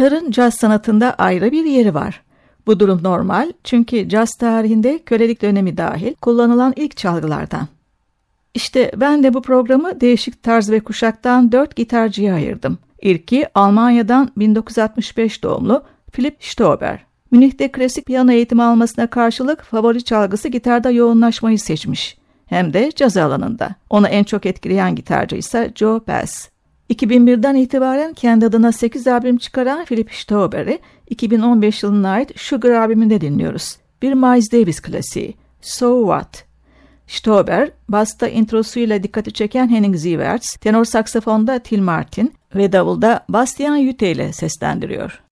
Gitarın caz sanatında ayrı bir yeri var. Bu durum normal çünkü caz tarihinde kölelik dönemi dahil kullanılan ilk çalgılardan. İşte ben de bu programı değişik tarz ve kuşaktan dört gitarcıya ayırdım. İlki Almanya'dan 1965 doğumlu Philip Stauber. Münih'te klasik piyano eğitimi almasına karşılık favori çalgısı gitarda yoğunlaşmayı seçmiş. Hem de caz alanında. Onu en çok etkileyen gitarcı ise Joe Bass. 2001'den itibaren kendi adına 8 albüm çıkaran Philip Stauber'i 2015 yılına ait Sugar albümünde dinliyoruz. Bir Miles Davis klasiği. So What? Stauber, basta introsuyla dikkati çeken Henning Ziewerts, tenor saksafonda Till Martin ve davulda Bastian Yutte ile seslendiriyor.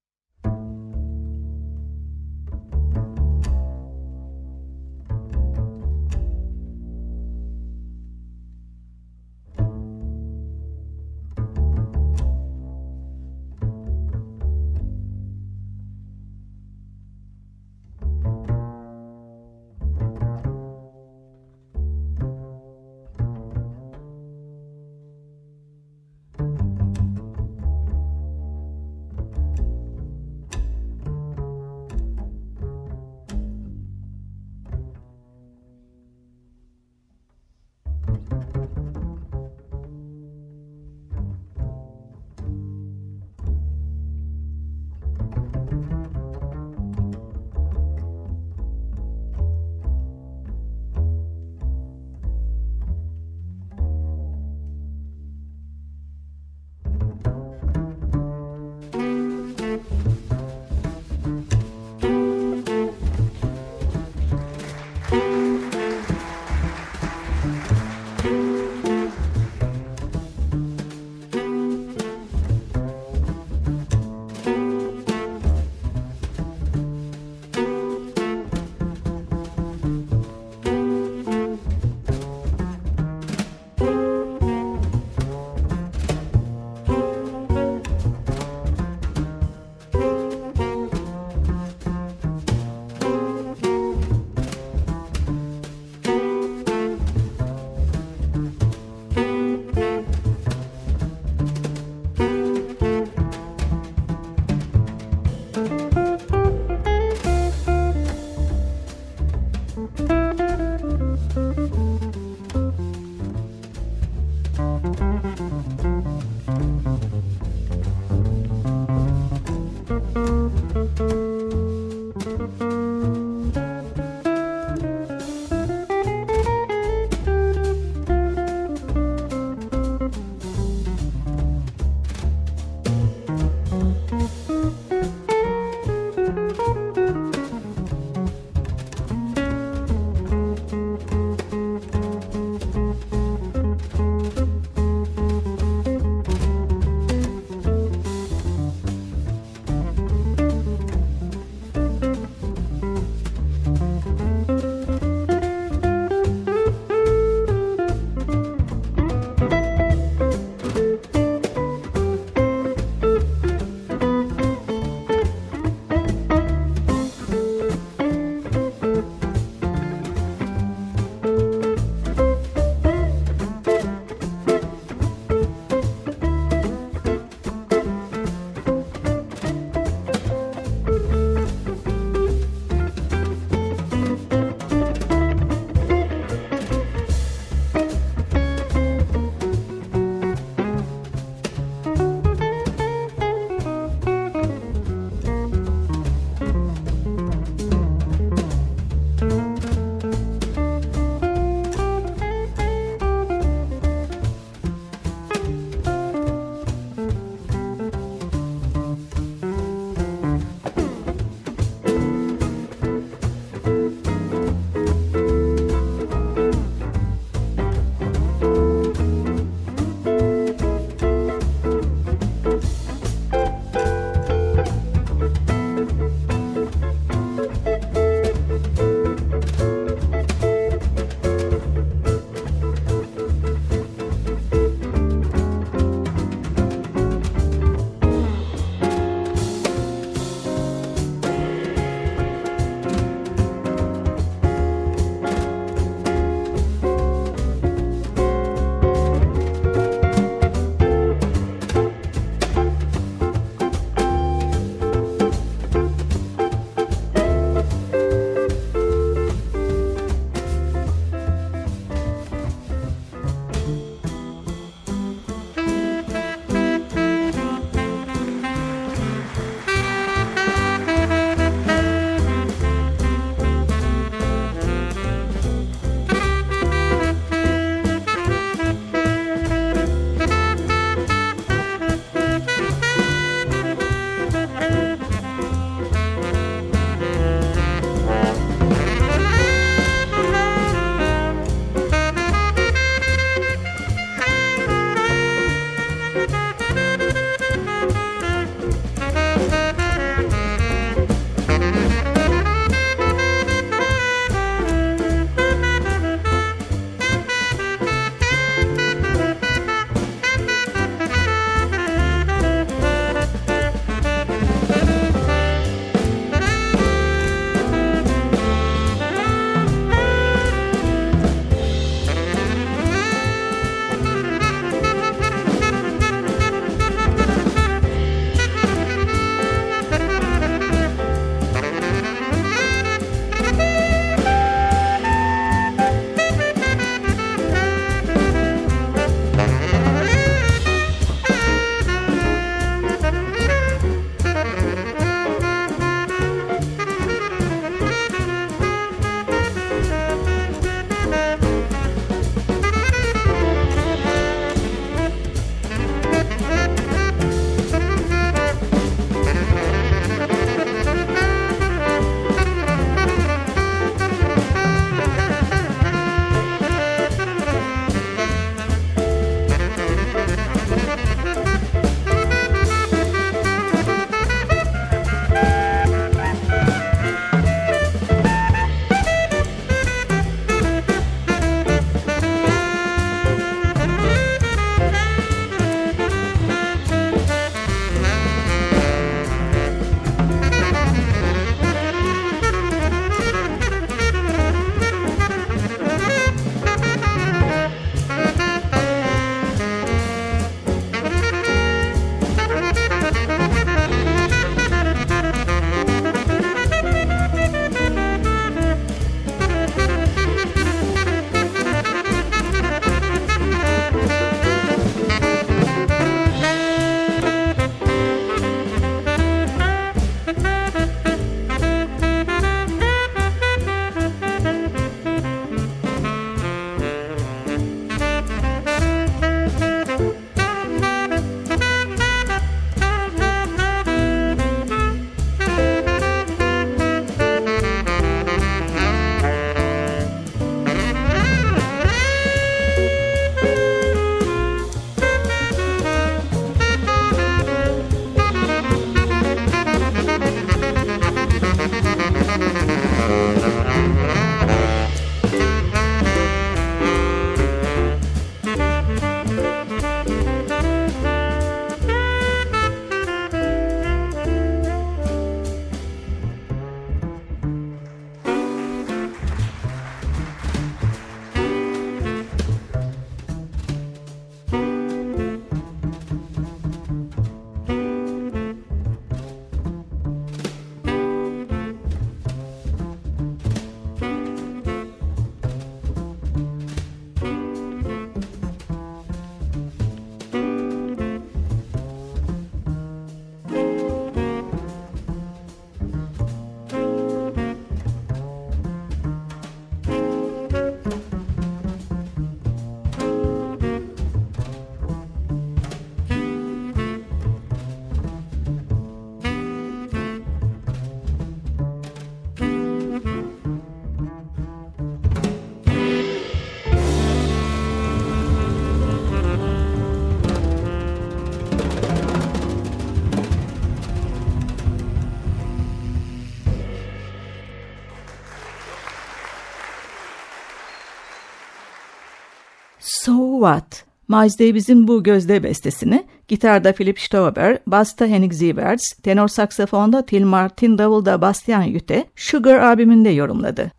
What? Miles Davis'in bu gözde bestesini gitarda Philip Stauber, basta Henning Sieverts, tenor saksafonda Till Martin, davulda Bastian Jüte, Sugar albümünde yorumladı.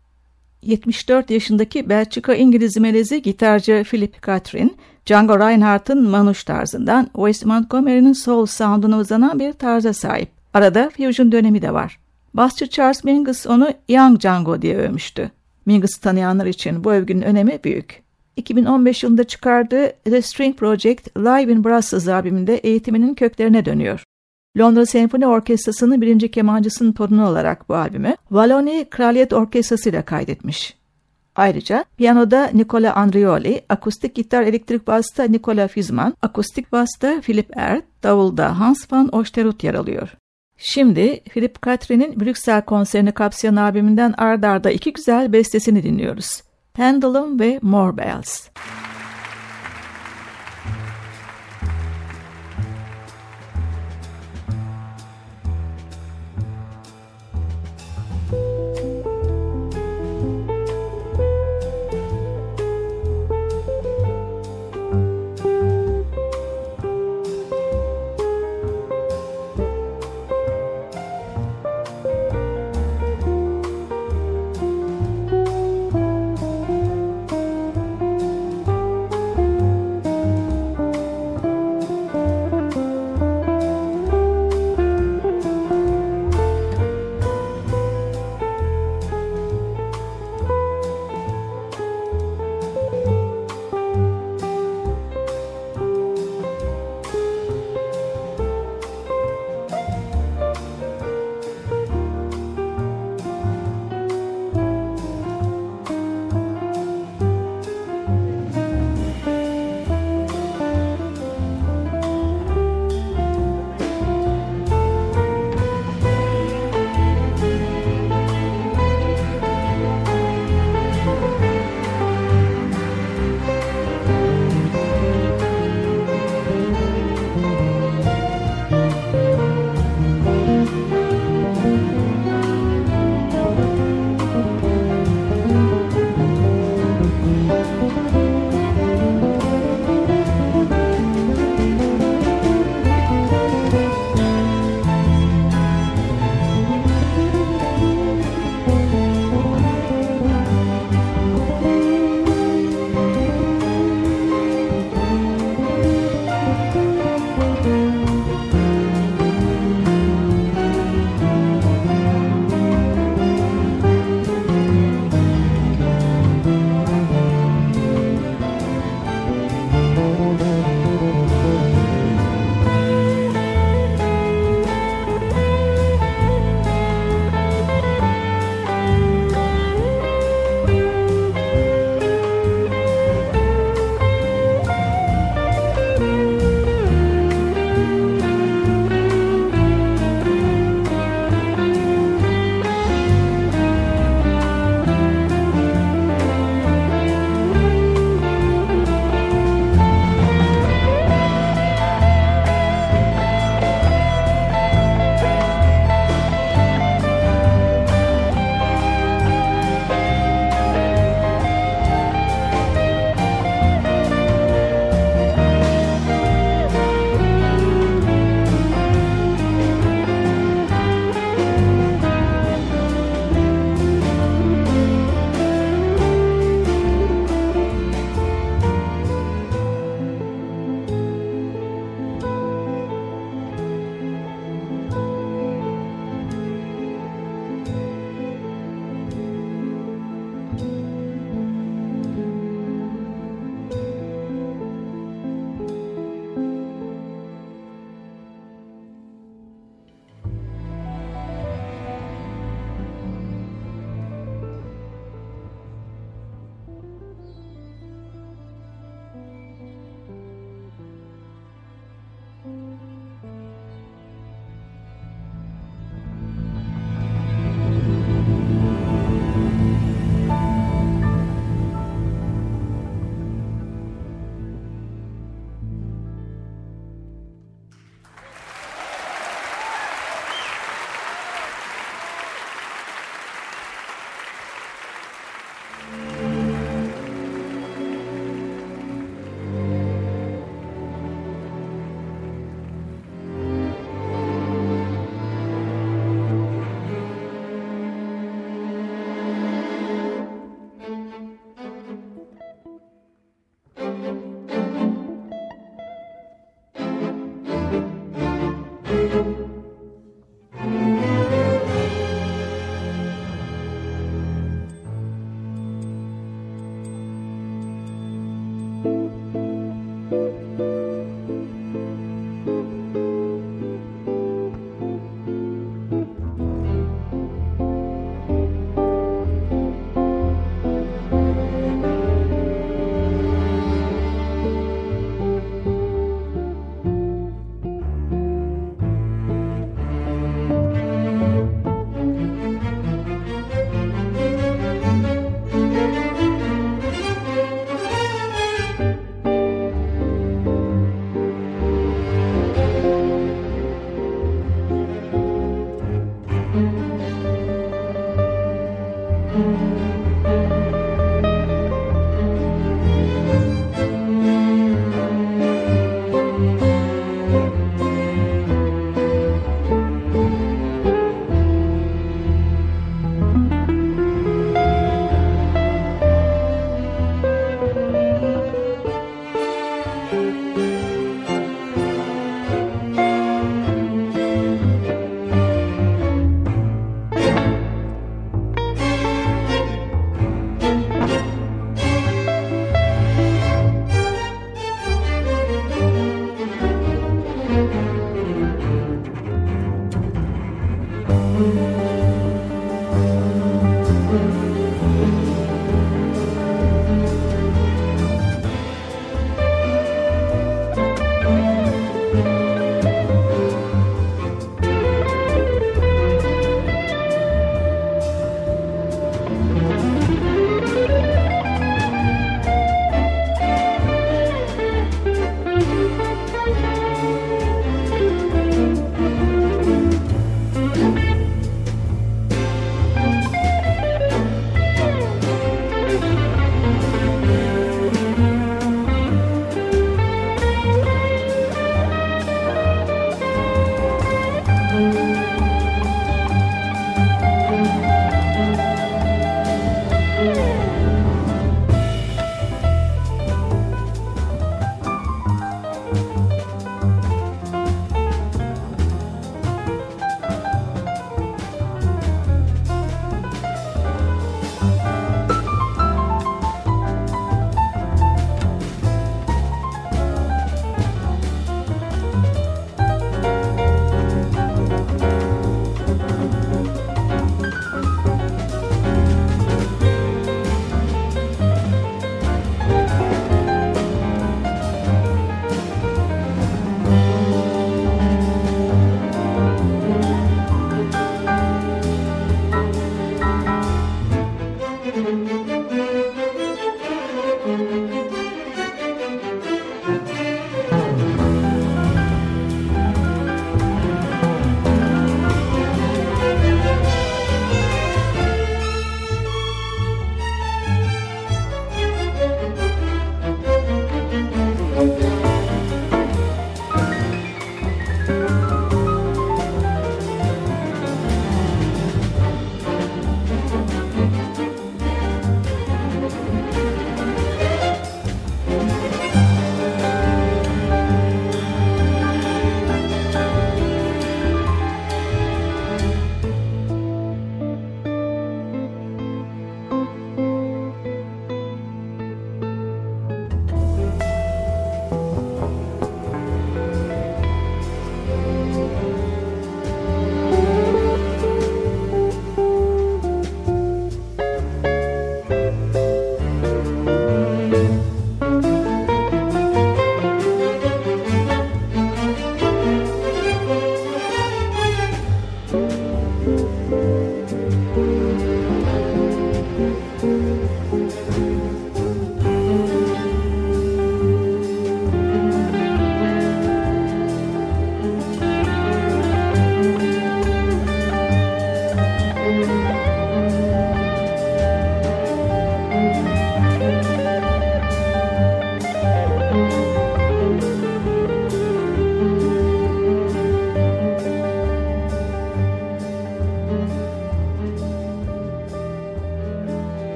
74 yaşındaki Belçika İngiliz melezi gitarcı Philip Catherine, Django Reinhardt'ın Manuş tarzından Wes Montgomery'nin soul sound'una uzanan bir tarza sahip. Arada fusion dönemi de var. Basçı Charles Mingus onu Young Django diye övmüştü. Mingus'u tanıyanlar için bu övgünün önemi büyük. 2015 yılında çıkardığı The String Project Live in Brussels albümünde eğitiminin köklerine dönüyor. Londra Senfoni Orkestrası'nın birinci kemancısının torunu olarak bu albümü Valoni Kraliyet Orkestrası ile kaydetmiş. Ayrıca piyanoda Nicola Andrioli, akustik gitar elektrik basta Nicola Fizman, akustik basta Philip Erd, davulda Hans van Osterut yer alıyor. Şimdi Philip Catherine'in Brüksel konserini kapsayan albümünden ard arda iki güzel bestesini dinliyoruz. Pendulum ve More Bells.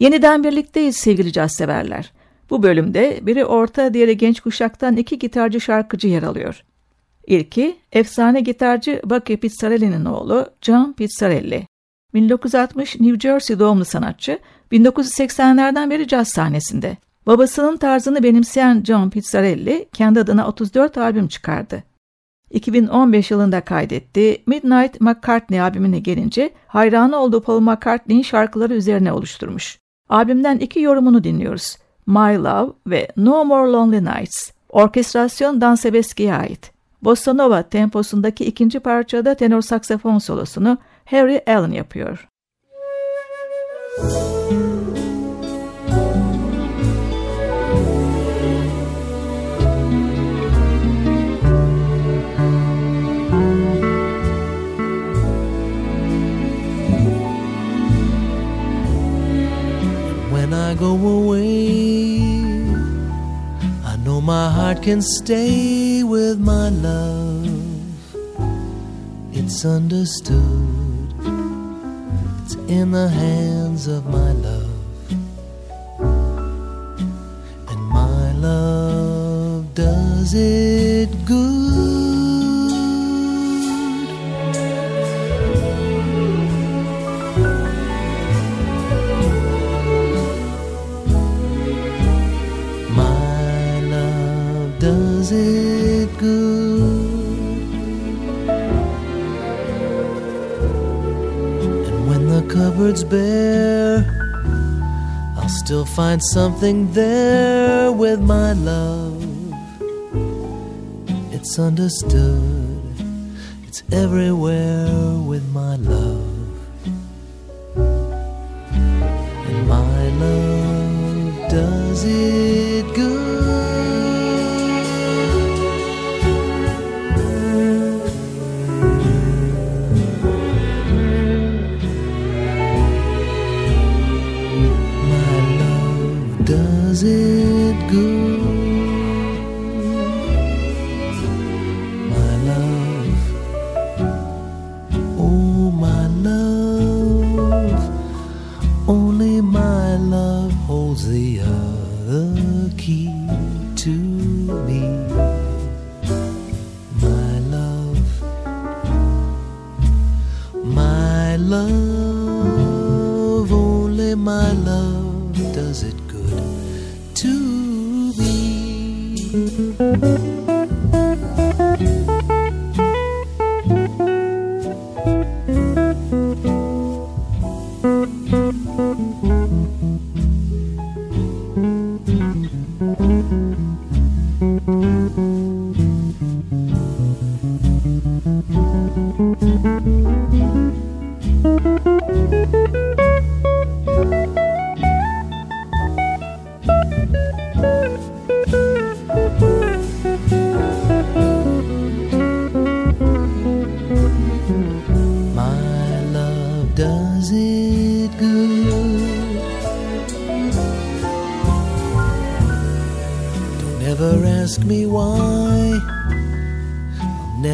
Yeniden birlikteyiz sevgili caz severler. Bu bölümde biri orta diğeri genç kuşaktan iki gitarcı şarkıcı yer alıyor. İlki efsane gitarcı Bucky Pizzarelli'nin oğlu John Pizzarelli. 1960 New Jersey doğumlu sanatçı 1980'lerden beri caz sahnesinde. Babasının tarzını benimseyen John Pizzarelli kendi adına 34 albüm çıkardı. 2015 yılında kaydetti. Midnight McCartney albümüne gelince hayranı olduğu Paul McCartney'in şarkıları üzerine oluşturmuş. Albümden iki yorumunu dinliyoruz. My Love ve No More Lonely Nights. Orkestrasyon Dan Sebeski'ye ait. Bossa Nova temposundaki ikinci parçada tenor saksafon solosunu Harry Allen yapıyor. When can stay with my love. It's understood it's in the hands of my love. And my love does it find something there with my love. It's understood, it's everywhere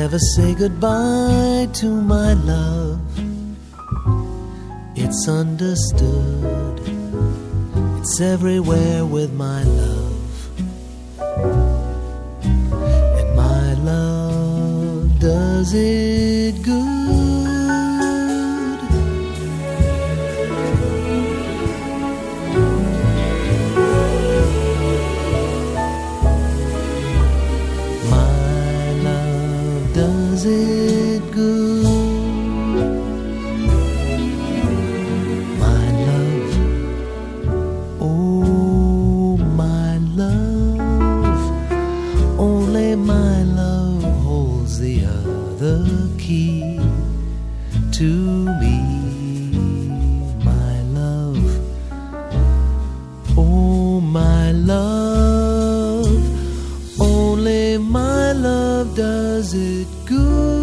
never say goodbye to my love. It's understood, it's everywhere with my love. And my love does it my love does it good.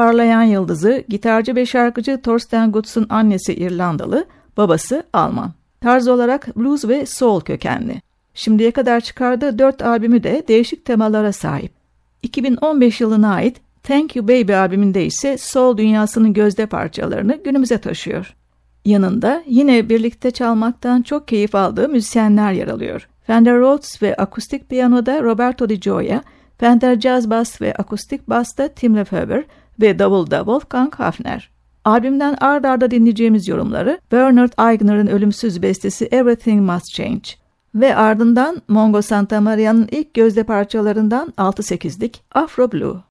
Parlayan yıldızı, gitarcı ve şarkıcı Thorsten Gutz'un annesi İrlandalı, babası Alman. Tarz olarak blues ve soul kökenli. Şimdiye kadar çıkardığı dört albümü de değişik temalara sahip. 2015 yılına ait Thank You Baby albümünde ise soul dünyasının gözde parçalarını günümüze taşıyor. Yanında yine birlikte çalmaktan çok keyif aldığı müzisyenler yer alıyor. Fender Rhodes ve akustik piyanoda Roberto Di Gioia, Fender Jazz Bass ve akustik Bass'ta Tim Lefebvre ve Double'da Wolfgang Hafner. Albümden ard arda dinleyeceğimiz yorumları Bernard Aigner'ın ölümsüz bestesi Everything Must Change ve ardından Mongo Santa Maria'nın ilk gözde parçalarından 6-8'lik Afro Blue.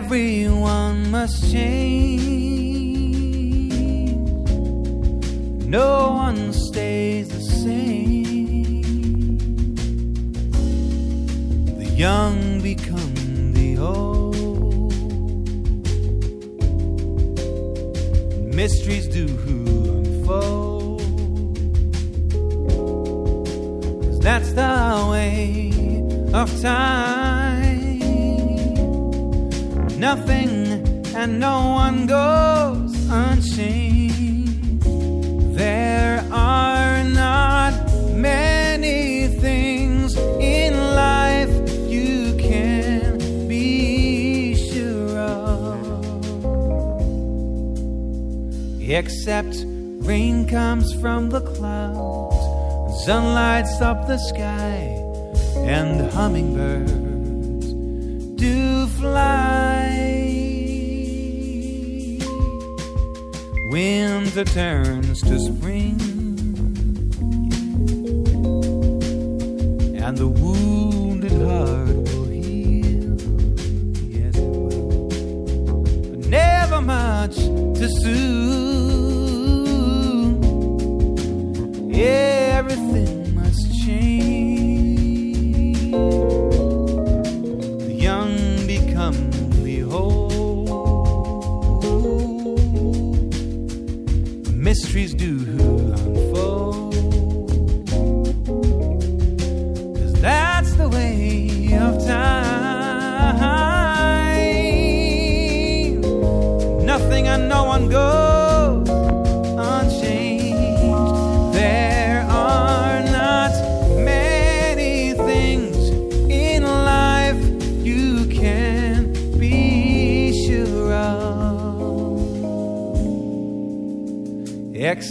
Everyone must change. No one stays the same. The young become the old. mysteries do unfold. Cause that's the way of time. Nothing and no one goes unseen. There are not many things in life you can be sure of. Except rain comes from the clouds, sun lights up the sky, and hummingbirds do fly. Winter turns to spring, and the wounded heart will heal. Yes, it will. But never much too soon. Everything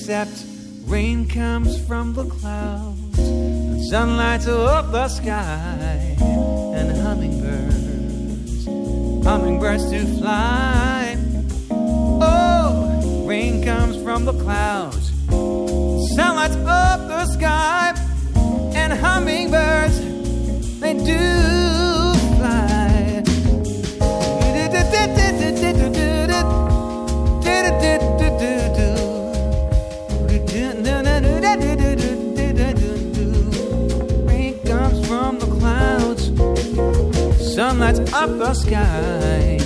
Except rain comes from the clouds, and sun lights up the sky, and hummingbirds, hummingbirds to fly. Oh, rain comes from the clouds, sun lights up the sky, and hummingbirds, they do fly. Rain up the sky.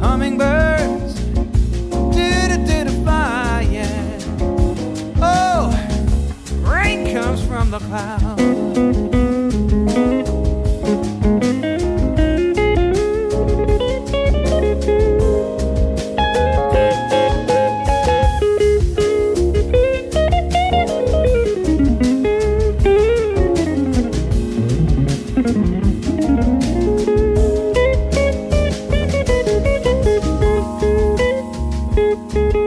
Hummingbirds, do-do-do-do fly, yeah. Oh, rain comes from the clouds. Música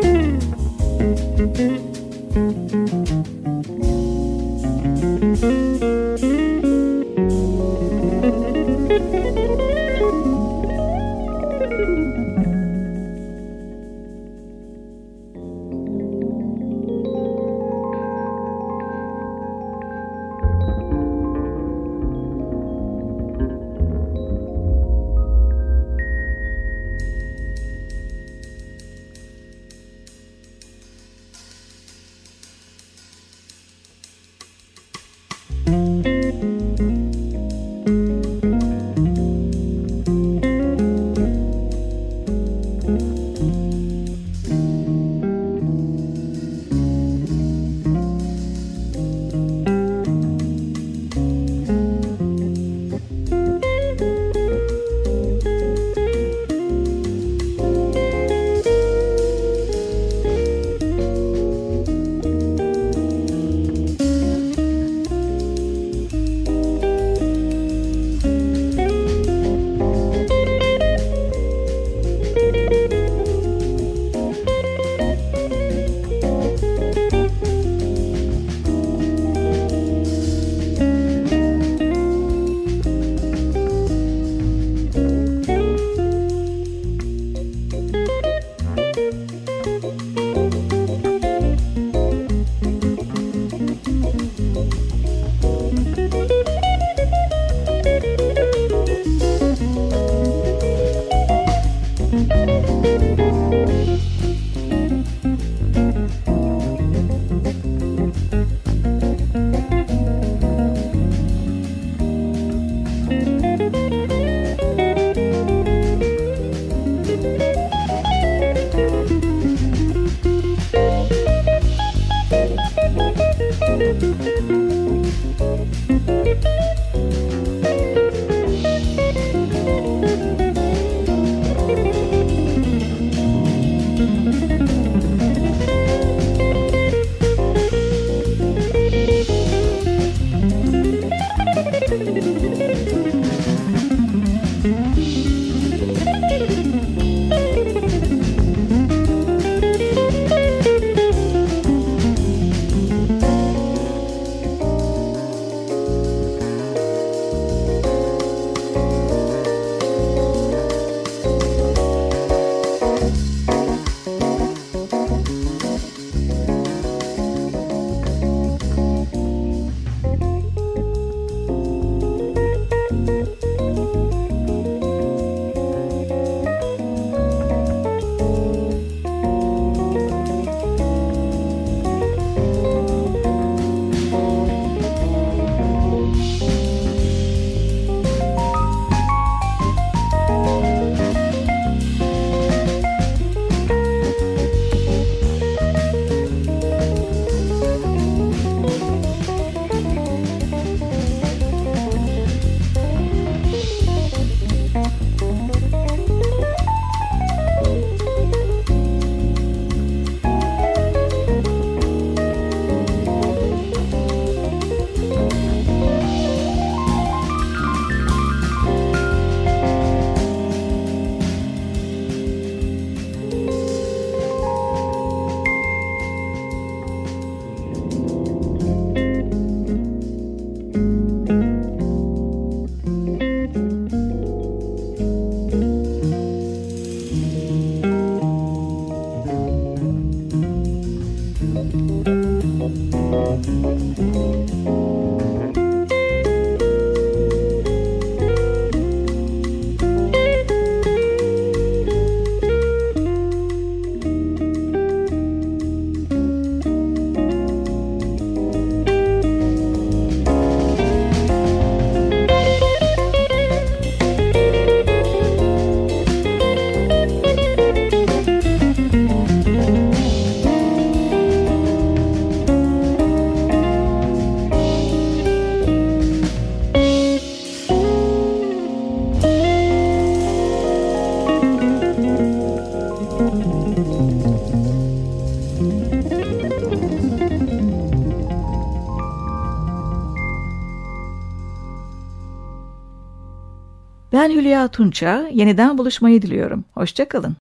Ben Hülya Tunça, yeniden buluşmayı diliyorum. Hoşçakalın.